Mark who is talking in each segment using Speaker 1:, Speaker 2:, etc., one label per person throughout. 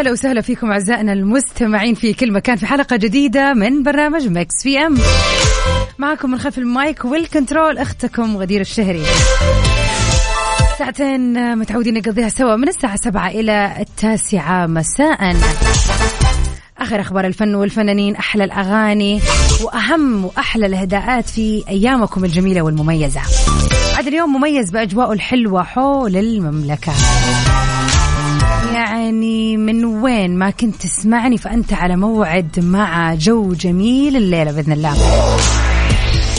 Speaker 1: هلا وسهلا فيكم أعزائنا المستمعين في كل مكان في حلقة جديدة من برنامج Mix PM معكم من خلف ال mic وال control أختكم غدير الشهري. ساعتين متعودين نقضيها سوا من الساعة سبعة إلى التاسعة مساء. آخر أخبار الفن والفنانين أحلى الأغاني وأهم وأحلى الإهداءات في أيامكم الجميلة والمميزة. عاد اليوم مميز بأجواءه الحلوة حول المملكة. يعني من وين ما كنت تسمعني فأنت على موعد مع جو جميل الليلة بإذن الله.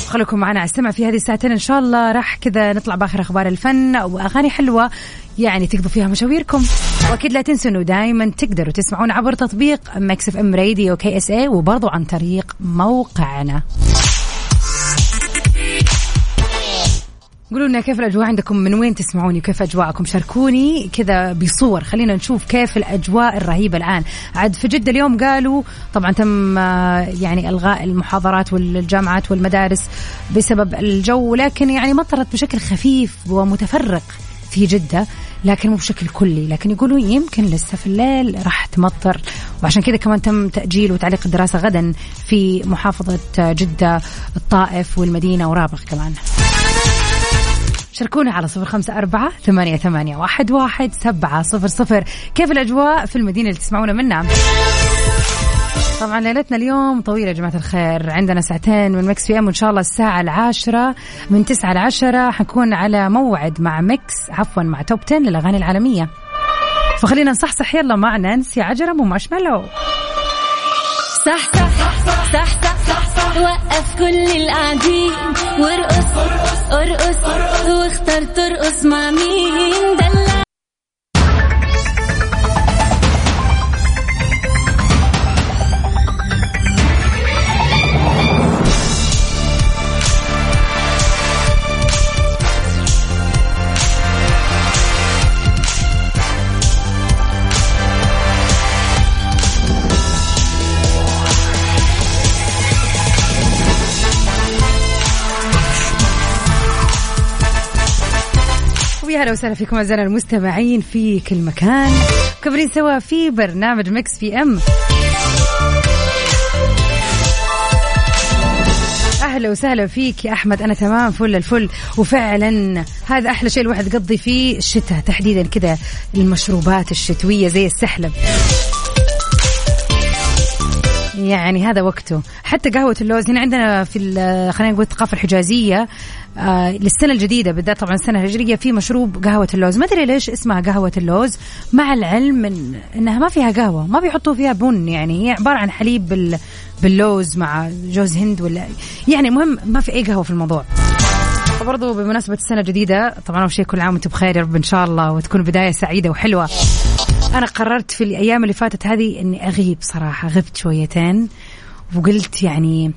Speaker 1: خليكم معنا على السمع في هذه الساعتين. إن شاء الله راح كذا نطلع بآخر أخبار الفن وأغاني حلوة. يعني تقضوا فيها مشاويركم. وأكيد لا تنسوا إنه دائما تقدروا تسمعون عبر تطبيق Mix FM Radio KSA وبرضو عن طريق موقعنا. قولوا لنا كيف الأجواء عندكم؟ من وين تسمعوني؟ وكيف أجواءكم؟ شاركوني كذا بصور. خلينا نشوف كيف الأجواء الرهيبة الآن. عاد في جدة اليوم قالوا طبعا تم آه، يعني إلغاء المحاضرات والجامعات والمدارس بسبب الجو لكن يعني مطرت بشكل خفيف ومتفرق في جدة لكن مو بشكل كلي. لكن يقولوا يمكن لسه في الليل راح تمطر. وعشان كذا كمان تم تأجيل وتعليق الدراسة غدا في محافظة جدة الطائف والمدينة ورابغ كمان. شاركونا على صفر خمسة أربعة ثمانية, ثمانية واحد, واحد سبعة صفر صفر. كيف الأجواء في المدينة اللي تسمعونا منها؟ طبعا ليلتنا اليوم طويلة يا جماعة الخير. عندنا ساعتين من Mix PM وإن شاء الله الساعة العاشرة من تسعة لعشرة حنكون على موعد مع Mix عفوا مع Top 10 للأغاني العالمية. فخلينا نصحصح يلا مع نانسي عجرم و
Speaker 2: Marshmello صح صح صح صح صح. وقف كل القاعدين. وارقص ارقص واختار ترقص مع مين؟ دلع
Speaker 1: ويا هلا وسهلا فيكم أعزائنا المستمعين في كل مكان. مكملين سوا في برنامج Mix PM أهلا وسهلا فيك يا أحمد أنا تمام فل الفل. وفعلا هذا أحلى شيء الواحد يقضي فيه الشتاء تحديدا كذا المشروبات الشتوية زي السحلب. يعني هذا وقته. حتى قهوة اللوز هنا عندنا في خلينا نقول الثقافة الحجازية آه للسنة الجديدة بالذات طبعا السنة الهجرية في مشروب قهوة اللوز. ما أدري ليش اسمها قهوة اللوز مع العلم من أنها ما فيها قهوة ما بيحطوا فيها بن يعني هي عبارة عن حليب بال باللوز مع جوز هند ولا يعني المهم ما في أي قهوة في الموضوع. وبرضه بمناسبة السنة الجديدة طبعا أول شيء كل عام وأنتم بخير يا رب إن شاء الله وتكون بداية سعيدة وحلوة. أنا قررت في الأيام اللي فاتت هذه إني أغيب صراحة غبت شويتين وقلت يعني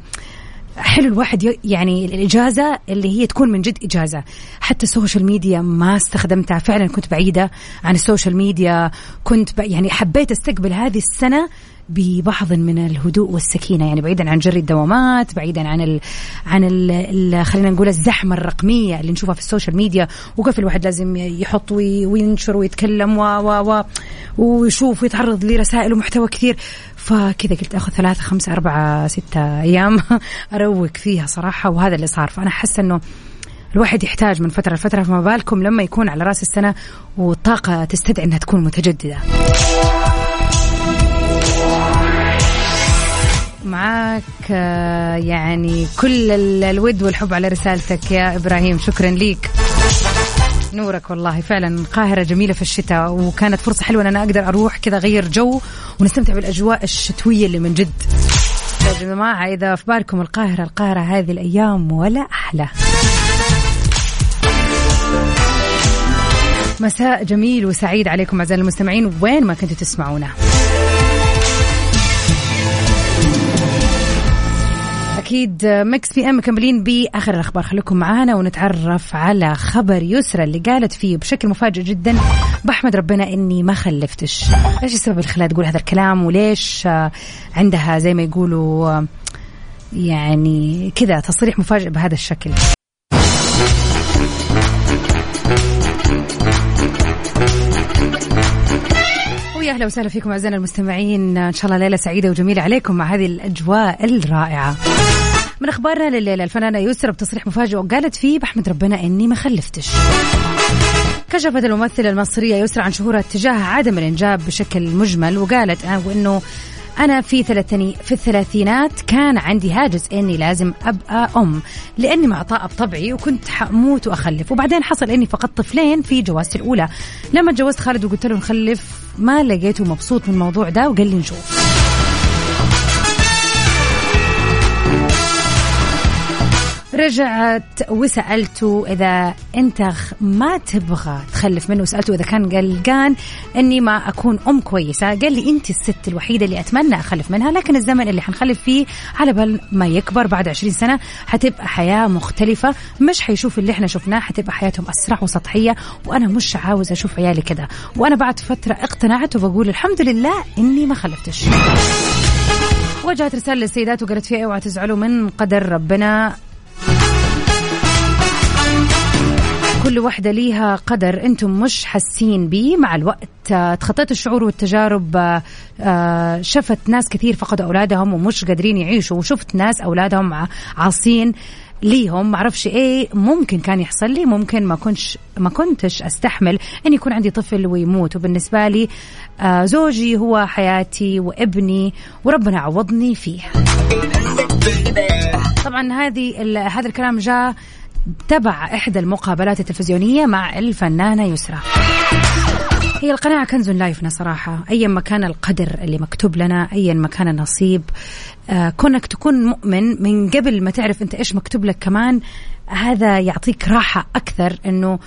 Speaker 1: حلو الواحد يعني الإجازة اللي هي تكون من جد إجازة حتى ال social media ما استخدمتها فعلا كنت بعيدة عن ال social media كنت. يعني حبيت أستقبل هذه السنة ببعض من الهدوء والسكينة. يعني بعيدا عن جري الدوامات بعيدا عن ال... عن ال... ال... خلينا نقول الزحمة الرقمية اللي نشوفها في ال social media. وكيف الواحد لازم يحط وي... وينشر ويتكلم و... و... و... ويشوف ويتعرض لرسائل ومحتوى كثير. فكذا قلت آخذ ثلاثة خمسة أربعة ستة أيام أروق فيها صراحة. وهذا اللي صار. فأنا أحس إنه الواحد يحتاج من فترة لفترة. فما بالكم لما يكون على رأس السنة والطاقة تستدعي أنها تكون متجددة. معاك آه، يعني كل ال- الود والحب على رسالتك يا إبراهيم. شكرا ليك. نورك والله فعلا القاهرة جميلة في الشتاء وكانت فرصة حلوة إن أنا أقدر أروح كذا أغير جو ونستمتع بالأجواء الشتوية اللي من جد. يا جماعة إذا في بالكم القاهرة القاهرة هذه الأيام ولا أحلى. مساء جميل وسعيد عليكم أعزائي المستمعين وين ما كنتوا تسمعونا. أكيد Mix PM مكملين بآخر الأخبار. خليكم معانا ونتعرف على خبر يسرى اللي قالت فيه بشكل مفاجئ جدا. بحمد ربنا إني ما خلفتش. إيش السبب اللي خلاها تقول هذا الكلام؟ وليش آه، عندها زي ما يقولوا آه، يعني كذا تصريح مفاجئ بهذا الشكل. ويا أهلا وسهلا فيكم أعزائنا المستمعين. إن شاء الله ليلة سعيدة وجميلة عليكم مع هذه الأجواء الرائعة. من أخبارنا لليلة الفنانة يسرا بتصريح مفاجئ وقالت فيه بحمد ربنا إني ما خلفتش. كشفت الممثلة المصرية يسرا عن شهورها تجاه عدم الإنجاب بشكل مجمل وقالت آه، وإنه أنا في ثلاثيني في الثلاثينات كان عندي هاجس إني لازم أبقى أم لأني معطاءة بطبعي وكنت حأموت وأخلف. وبعدين حصل إني فقدت طفلين في جوازتي الأولى. لما تجوزت خالد وقلت له نخلف ما لقيته مبسوط من الموضوع ده وقال لي نشوف. رجعت وسألته إذا أنت ما تبغى تخلف منه وسألته إذا كان قلقان أني ما أكون أم كويسة. قال لي أنت الست الوحيدة اللي أتمنى أخلف منها لكن الزمن اللي حنخلف فيه على بال ما يكبر بعد 20 سنة حتبقى حياة مختلفة. مش حيشوف اللي إحنا شفناه حتبقى حياتهم أسرع وسطحية وأنا مش عاوز أشوف عيالي كده. وأنا بعد فترة اقتنعت وبقول الحمد لله إني ما خلفتش. وجهت رسالة للسيدات وقالت فيها اوعى تزعلوا من قدر ربنا. كل واحدة ليها قدر أنتم مش حاسين بيه. مع الوقت آه، تخطيت الشعور والتجارب آه، آه، شفت ناس كثير فقدوا أولادهم ومش قادرين يعيشوا وشفت ناس أولادهم عاصين ليهم. معرفش إيه ممكن كان يحصل لي ممكن ما كنتش ما كنتش أستحمل إن يكون عندي طفل ويموت. وبالنسبة لي زوجي هو حياتي وابني وربنا عوضني فيه. طبعا هذه هذا الكلام جاء تبع إحدى المقابلات التلفزيونية مع الفنانة يسرى. هي القناعة كنز لا يفنى صراحة. أيا ما كان القدر اللي مكتوب لنا أيا ما كان النصيب آه كونك تكون مؤمن من قبل ما تعرف أنت إيش مكتوب لك كمان هذا يعطيك راحة أكثر أنه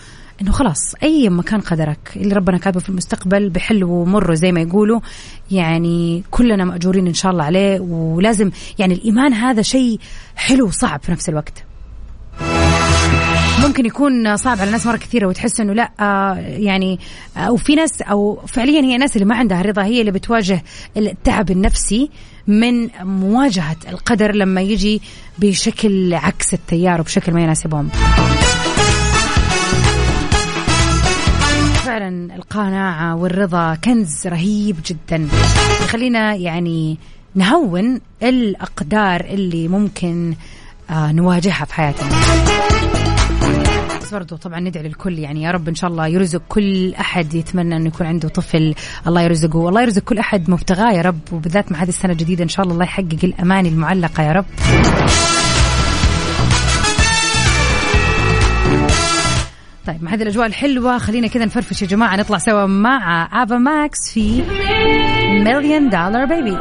Speaker 1: إنه خلاص اي ما كان قدرك. اللي ربنا كاتبه في المستقبل بحلو ومره زي ما يقولوا. يعني كلنا مأجورين إن شاء الله عليه ولازم يعني الإيمان هذا شيء حلو وصعب في نفس الوقت. ممكن يكون صعب على ناس مرة كثيرة وتحس إنه لا آه يعني أو في ناس أو فعليا هي ناس اللي ما عندها رضا هي اللي بتواجه التعب النفسي من مواجهة القدر لما يجي بشكل عكس التيار وبشكل ما يناسبهم. فعلا القناعة والرضا كنز رهيب جدا يخلينا يعني نهون الأقدار اللي ممكن آه نواجهها في حياتنا. بس برضو طبعا ندعي للكل يعني يا رب إن شاء الله يرزق كل أحد يتمنى انه يكون عنده طفل الله يرزقه. والله يرزق كل أحد مبتغاه يا رب وبالذات مع هذه السنة الجديدة إن شاء الله الله يحقق الاماني المعلقة يا رب. طيب مع هذه الأجواء الحلوة خلينا كذا نفرفش يا جماعة نطلع سوا مع افا ماكس في مليون دولار بيبي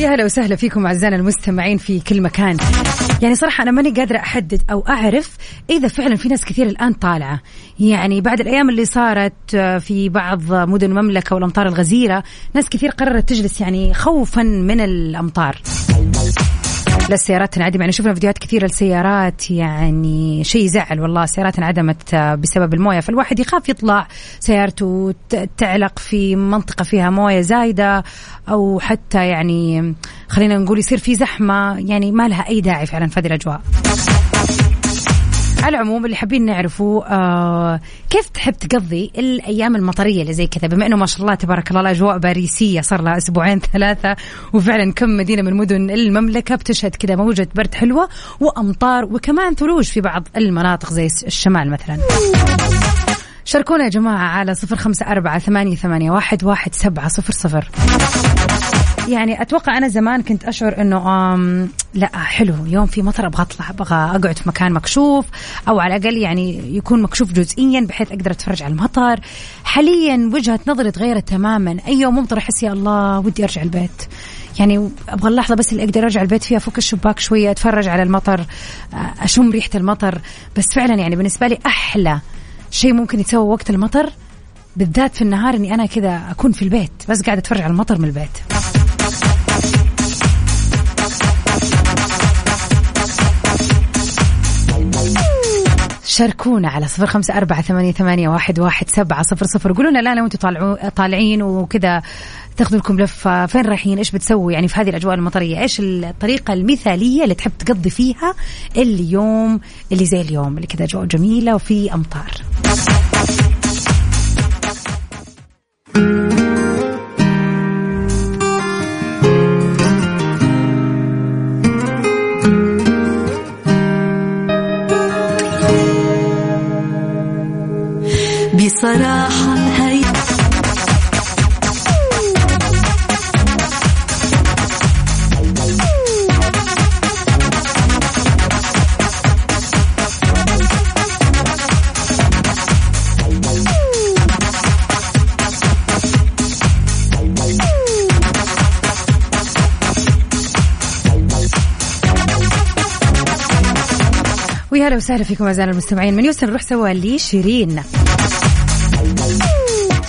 Speaker 1: يا هلا وسهلا فيكم أعزائنا المستمعين في كل مكان. يعني صراحة أنا ماني قادرة أحدد أو أعرف إذا فعلا في ناس كثير الآن طالعة، يعني بعد الأيام اللي صارت في بعض مدن المملكة والأمطار الغزيرة، ناس كثير قررت تجلس يعني خوفا من الأمطار. للسيارات تنعدم يعني شفنا فيديوهات كثيرة لسيارات يعني شيء يزعل والله. سيارات انعدمت بسبب الموية. فالواحد يخاف يطلع سيارته تعلق في منطقة فيها موية زايدة أو حتى يعني خلينا نقول يصير في زحمة. يعني ما لها أي داعي فعلا في هذه الأجواء. على العموم اللي حابين نعرفه آه كيف تحب تقضي الأيام المطرية اللي زي كذا؟ بما إنه ما شاء الله تبارك الله الاجواء باريسية صار لها أسبوعين ثلاثة وفعلا كم مدينة من مدن المملكة بتشهد كذا موجة برد حلوة وأمطار وكمان ثلوج في بعض المناطق زي الشمال مثلا. شاركونا يا جماعة على صفر خمسة أربعة ثمانية, ثمانية واحد, واحد سبعة صفر صفر. يعني أتوقع أنا زمان كنت أشعر إنه لا حلو يوم في مطر أبغى أطلع أبغى أقعد في مكان مكشوف أو على الأقل يعني يكون مكشوف جزئيا بحيث أقدر أتفرج على المطر. حاليا وجهة نظري تغيرت تماما. أي يوم ممطر أحس يا الله ودي أرجع البيت. يعني أبغى اللحظة بس اللي أقدر أرجع البيت فيها أفك الشباك شوية أتفرج على المطر أشم ريحة المطر. بس فعلا يعني بالنسبة لي أحلى شيء ممكن يتسوى وقت المطر بالذات في النهار إني أنا كذا أكون في البيت بس قاعدة أتفرج على المطر من البيت. شاركونا على صفر خمسة أربعة ثمانية, ثمانية واحد, واحد سبعة صفر صفر. قولوا لنا لا لو أنتم طالعين وكذا تاخذوا لكم لفة فين رايحين؟ إيش بتسوي؟ يعني في هذه الأجواء المطرية إيش الطريقة المثالية اللي تحب تقضي فيها اليوم اللي زي اليوم اللي كذا أجواء جميلة وفي أمطار؟
Speaker 3: بصراحة هي
Speaker 1: ويا هلا وسهلا فيكم اعزائنا المستمعين. من يوسف نروح سوا لشيرين.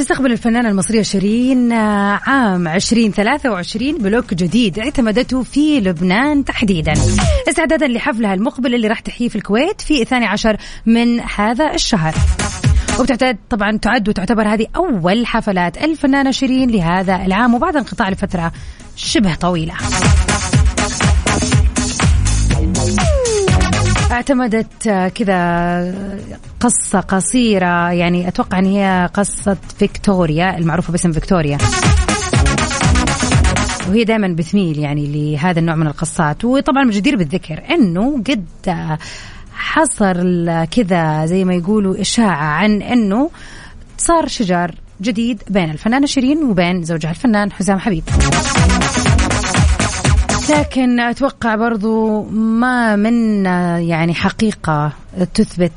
Speaker 1: تستقبل الفنانة المصرية شيرين عام 2023 بلوك جديد اعتمدته في لبنان تحديدا. استعدادا لحفلها المقبل اللي راح تحييه في الكويت في 12 من هذا الشهر. وبتعتد طبعا تعد وتعتبر هذه أول حفلات الفنانة شيرين لهذا العام وبعد انقطاع لفترة شبه طويلة. اعتمدت كذا قصة قصيرة يعني أتوقع أن هي قصة فيكتوريا المعروفة باسم فيكتوريا. وهي دائما بتميل يعني لهذا النوع من القصات. وطبعا جدير بالذكر إنه قد حصل كذا زي ما يقولوا إشاعة عن إنه صار شجار جديد بين الفنانة شيرين وبين زوجها الفنان حسام حبيب. لكن أتوقع برضو ما من يعني حقيقة تثبت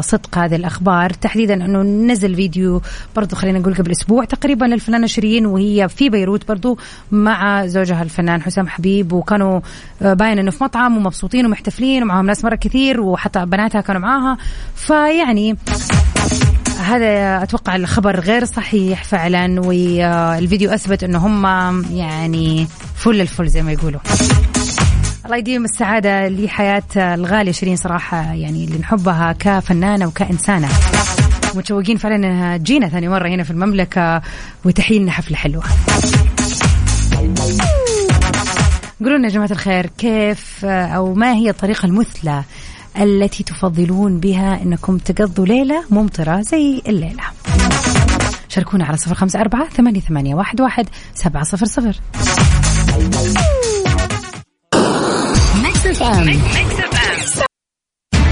Speaker 1: صدق هذه الأخبار. تحديدا أنه نزل فيديو برضو خلينا نقول قبل أسبوع تقريبا للفنانة شيرين وهي في بيروت برضو مع زوجها الفنان حسام حبيب وكانوا باين إنه في مطعم ومبسوطين ومحتفلين ومعهم ناس مرة كثير وحتى بناتها كانوا معاها. فيعني هذا أتوقع الخبر غير صحيح فعلا والفيديو أثبت إنه هم يعني فل الفل زي ما يقولوا. الله يديم السعادة لحياة الغالية شيرين صراحة يعني اللي نحبها كفنانة وكإنسانة. متشوقين فعلا إنها تجينا ثاني مرة هنا في المملكة وتحيي لنا حفلة حلوة. قولوا لنا يا جماعة الخير كيف أو ما هي الطريقة المثلى التي تفضلون بها أنكم تقضوا ليلة ممطرة زي الليلة. شاركونا على صفر خمسة أربعة ثمانية, ثمانية واحد, واحد سبعة صفر صفر.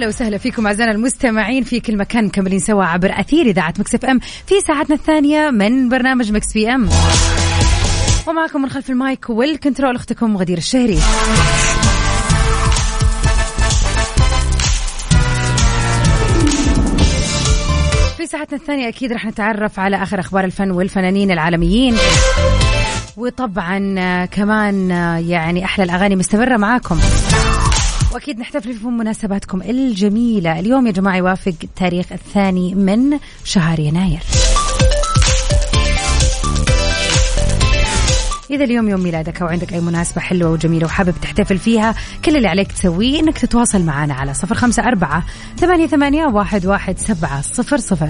Speaker 1: هلا وسهلا فيكم أعزائنا المستمعين في كل مكان مكملين سوا عبر أثير إذاعة Mix FM في ساعتنا الثانية من برنامج Mix PM. ومعكم من خلف المايك والكنترول أختكم غدير الشهري. في ساعتنا الثانية أكيد رح نتعرف على آخر أخبار الفن والفنانين العالميين. وطبعا آه، كمان آه، يعني أحلى الأغاني مستمرة معاكم. وأكيد نحتفل في مناسباتكم الجميلة. اليوم يا جماعة يوافق التاريخ الثاني من شهر يناير. إذا اليوم يوم ميلادك أو عندك أي مناسبة حلوة وجميلة وحابب تحتفل فيها كل اللي عليك تسويه إنك تتواصل معنا على صفر خمسة أربعة ثمانية, ثمانية واحد, واحد سبعة صفر صفر.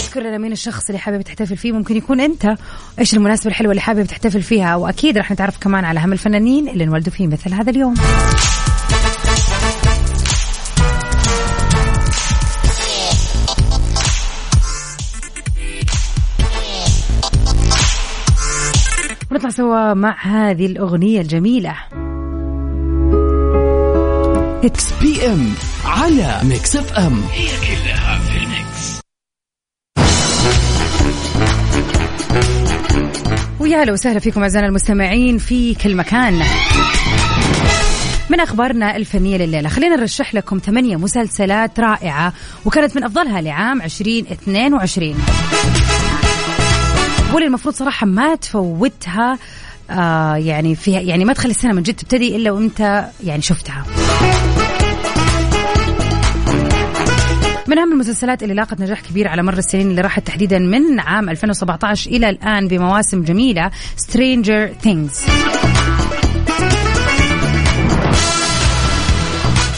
Speaker 1: اذكر لنا مين الشخص اللي حابب تحتفل فيه؟ ممكن يكون أنت. إيش المناسبة الحلوة اللي حابب تحتفل فيها؟ وأكيد راح نتعرف كمان على اهم الفنانين اللي انولدوا في مثل هذا اليوم. ونطلع سوا مع هذه الأغنية الجميلة.
Speaker 4: Mix PM على Mix FM
Speaker 1: ويا هلا وسهلا فيكم أعزائنا المستمعين في كل مكان. من أخبارنا الفنية لليلة. خلينا نرشح لكم ثمانية مسلسلات رائعة وكانت من أفضلها لعام 2022 واللي المفروض صراحة ما تفوتها آه يعني فيها يعني ما تخلي السنة من جد تبتدي إلا وأنت يعني شفتها. من أهم المسلسلات اللي لاقت نجاح كبير على مر السنين اللي راحت تحديدا من عام 2017 إلى الآن بمواسم جميلة Stranger Things.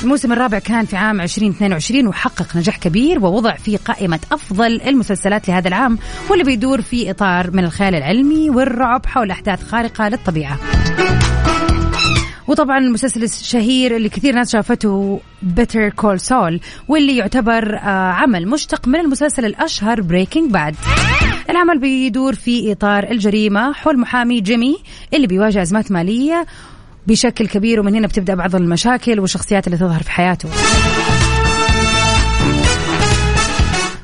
Speaker 1: الموسم الرابع كان في عام 2022 وحقق نجاح كبير ووضع في قائمة أفضل المسلسلات لهذا العام واللي بيدور في إطار من الخيال العلمي والرعب حول أحداث خارقة للطبيعة. وطبعا المسلسل الشهير اللي كثير ناس شافته Better Call Saul واللي يعتبر آه، عمل مشتق من المسلسل الأشهر Breaking Bad العمل بيدور في إطار الجريمة حول محامي جيمي اللي بيواجه أزمات مالية بشكل كبير ومن هنا بتبدأ بعض المشاكل والشخصيات اللي تظهر في حياته.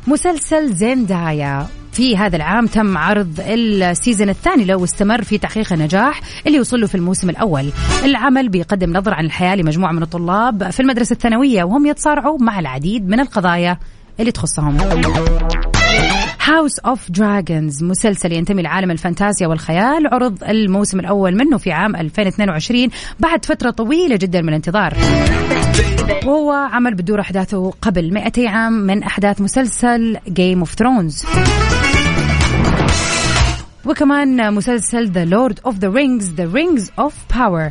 Speaker 1: مسلسل زيندايا في هذا العام تم عرض ال season الثاني له واستمر في تحقيق النجاح اللي وصل له في الموسم الأول. العمل بيقدم نظرة عن الحياة لمجموعة من الطلاب في المدرسة الثانوية وهم يتصارعوا مع العديد من القضايا اللي تخصهم. House of Dragons مسلسل ينتمي لعالم الفانتازيا والخيال عرض الموسم الأول منه في عام 2022 بعد فترة طويلة جدا من الانتظار. وهو عمل بتدور أحداثه قبل 200 عام من أحداث مسلسل Game of Thrones وكمان مسلسل The Lord of the Rings The Rings of Power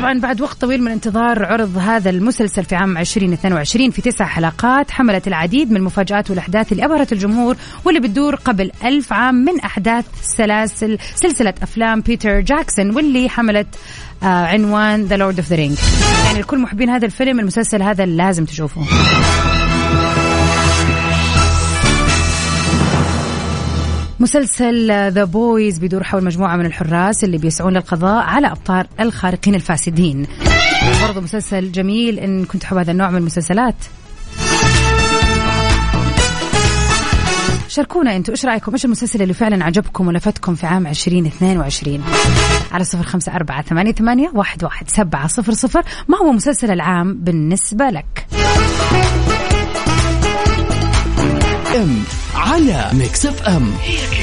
Speaker 1: طبعا بعد وقت طويل من انتظار عرض هذا المسلسل في عام 2022 في تسع حلقات حملت العديد من المفاجآت والأحداث اللي أبهرت الجمهور واللي بتدور قبل ألف عام من أحداث سلاسل سلسلة أفلام بيتر جاكسون واللي حملت آه عنوان The Lord of the Rings يعني لكل محبين هذا الفيلم المسلسل هذا لازم تشوفوه مسلسل The Boys بيدور حول مجموعة من الحراس اللي بيسعون للقضاء على أبطال الخارقين الفاسدين. برضو مسلسل جميل. إن كنت تحب هذا النوع من المسلسلات. شاركونا أنتم إيش رأيكم؟ إيش المسلسل اللي فعلا عجبكم ولفتكم في عام 2022 على صفر خمسة أربعة ثمانية, ثمانية واحد, واحد سبعة صفر صفر. ما هو مسلسل العام بالنسبة لك؟
Speaker 4: على ميكس اف ام.
Speaker 3: كل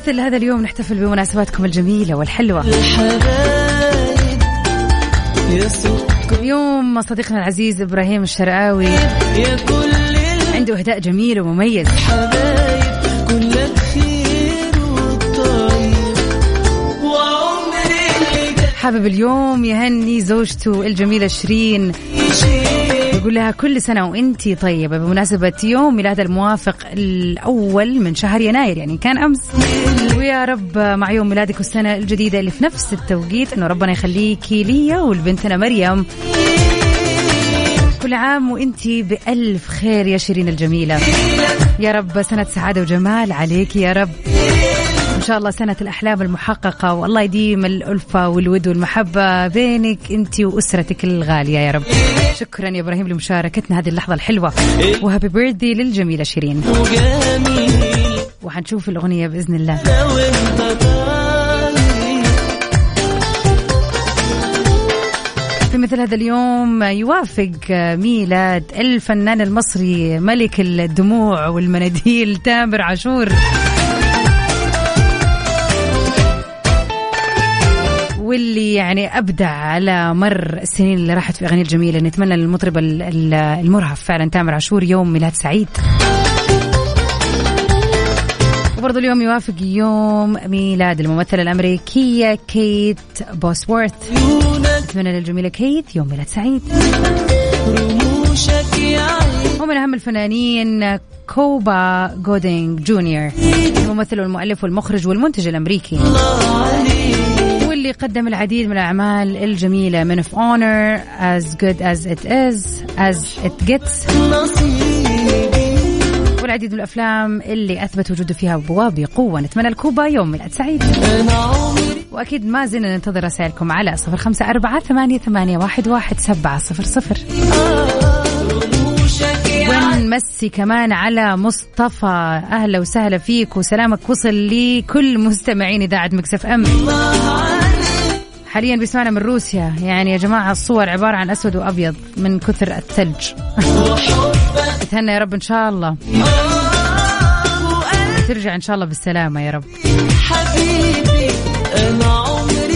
Speaker 1: مثل هذا اليوم نحتفل بمناسباتكم الجميلة والحلوة. اليوم صديقنا العزيز إبراهيم الشرقاوي عنده إهداء جميل ومميز. حابب اليوم يهني زوجته الجميلة شيرين. يقول لها كل سنة وإنتي طيبة. بمناسبة يوم ميلاد الموافق الأول من شهر يناير يعني كان أمس. ويا رب مع يوم ميلادك والسنة الجديدة اللي في نفس التوقيت أنه ربنا يخليكي ليا ولبنتنا مريم. كل عام وإنتي بألف خير يا شيرين الجميلة. يا رب سنة سعادة وجمال عليك يا رب. إن شاء الله سنة الأحلام المحققة والله يديم الألفة والود والمحبة بينك أنت وأسرتك الغالية يا رب. شكرا يا إبراهيم لمشاركتنا هذه اللحظة الحلوة. وهابي بيرثدي للجميلة شيرين. وحنشوف الأغنية بإذن الله. في مثل هذا اليوم يوافق ميلاد الفنان المصري ملك الدموع والمناديل تامر عاشور. واللي يعني أبدع على مر السنين اللي راحت في أغاني الجميلة. نتمنى للمطرب ال- ال- المرهف فعلا تامر عاشور يوم ميلاد سعيد. وبرضه اليوم يوافق يوم ميلاد الممثلة الأمريكية كيت بوسورث. نتمنى للجميلة كيت يوم ميلاد سعيد. ومن أهم الفنانين كوبا جودينج جونيور الممثل والمؤلف والمخرج والمنتج الأمريكي. واللي قدم العديد من الأعمال الجميلة. من of honor as good as it is as it gets. والعديد من الأفلام اللي أثبت وجوده فيها بوقوة نتمنى الكوبا يوم ميلاد سعيد. وأكيد ما زلنا ننتظر رسائلكم على صفر خمسة أربعة ثمانية, ثمانية واحد, واحد سبعة صفر صفر. ونمسي كمان على مصطفى. أهلا وسهلا فيك وسلامك. وصل لكل مستمعين إذاعة مكسف أم. حاليا بيسمعنا من روسيا. يعني يا جماعة الصور عبارة عن أسود وأبيض من كثر الثلج. اتهنى يا رب إن شاء الله. ترجع إن شاء الله بالسلامة يا رب.
Speaker 3: حبيبي أنا عمري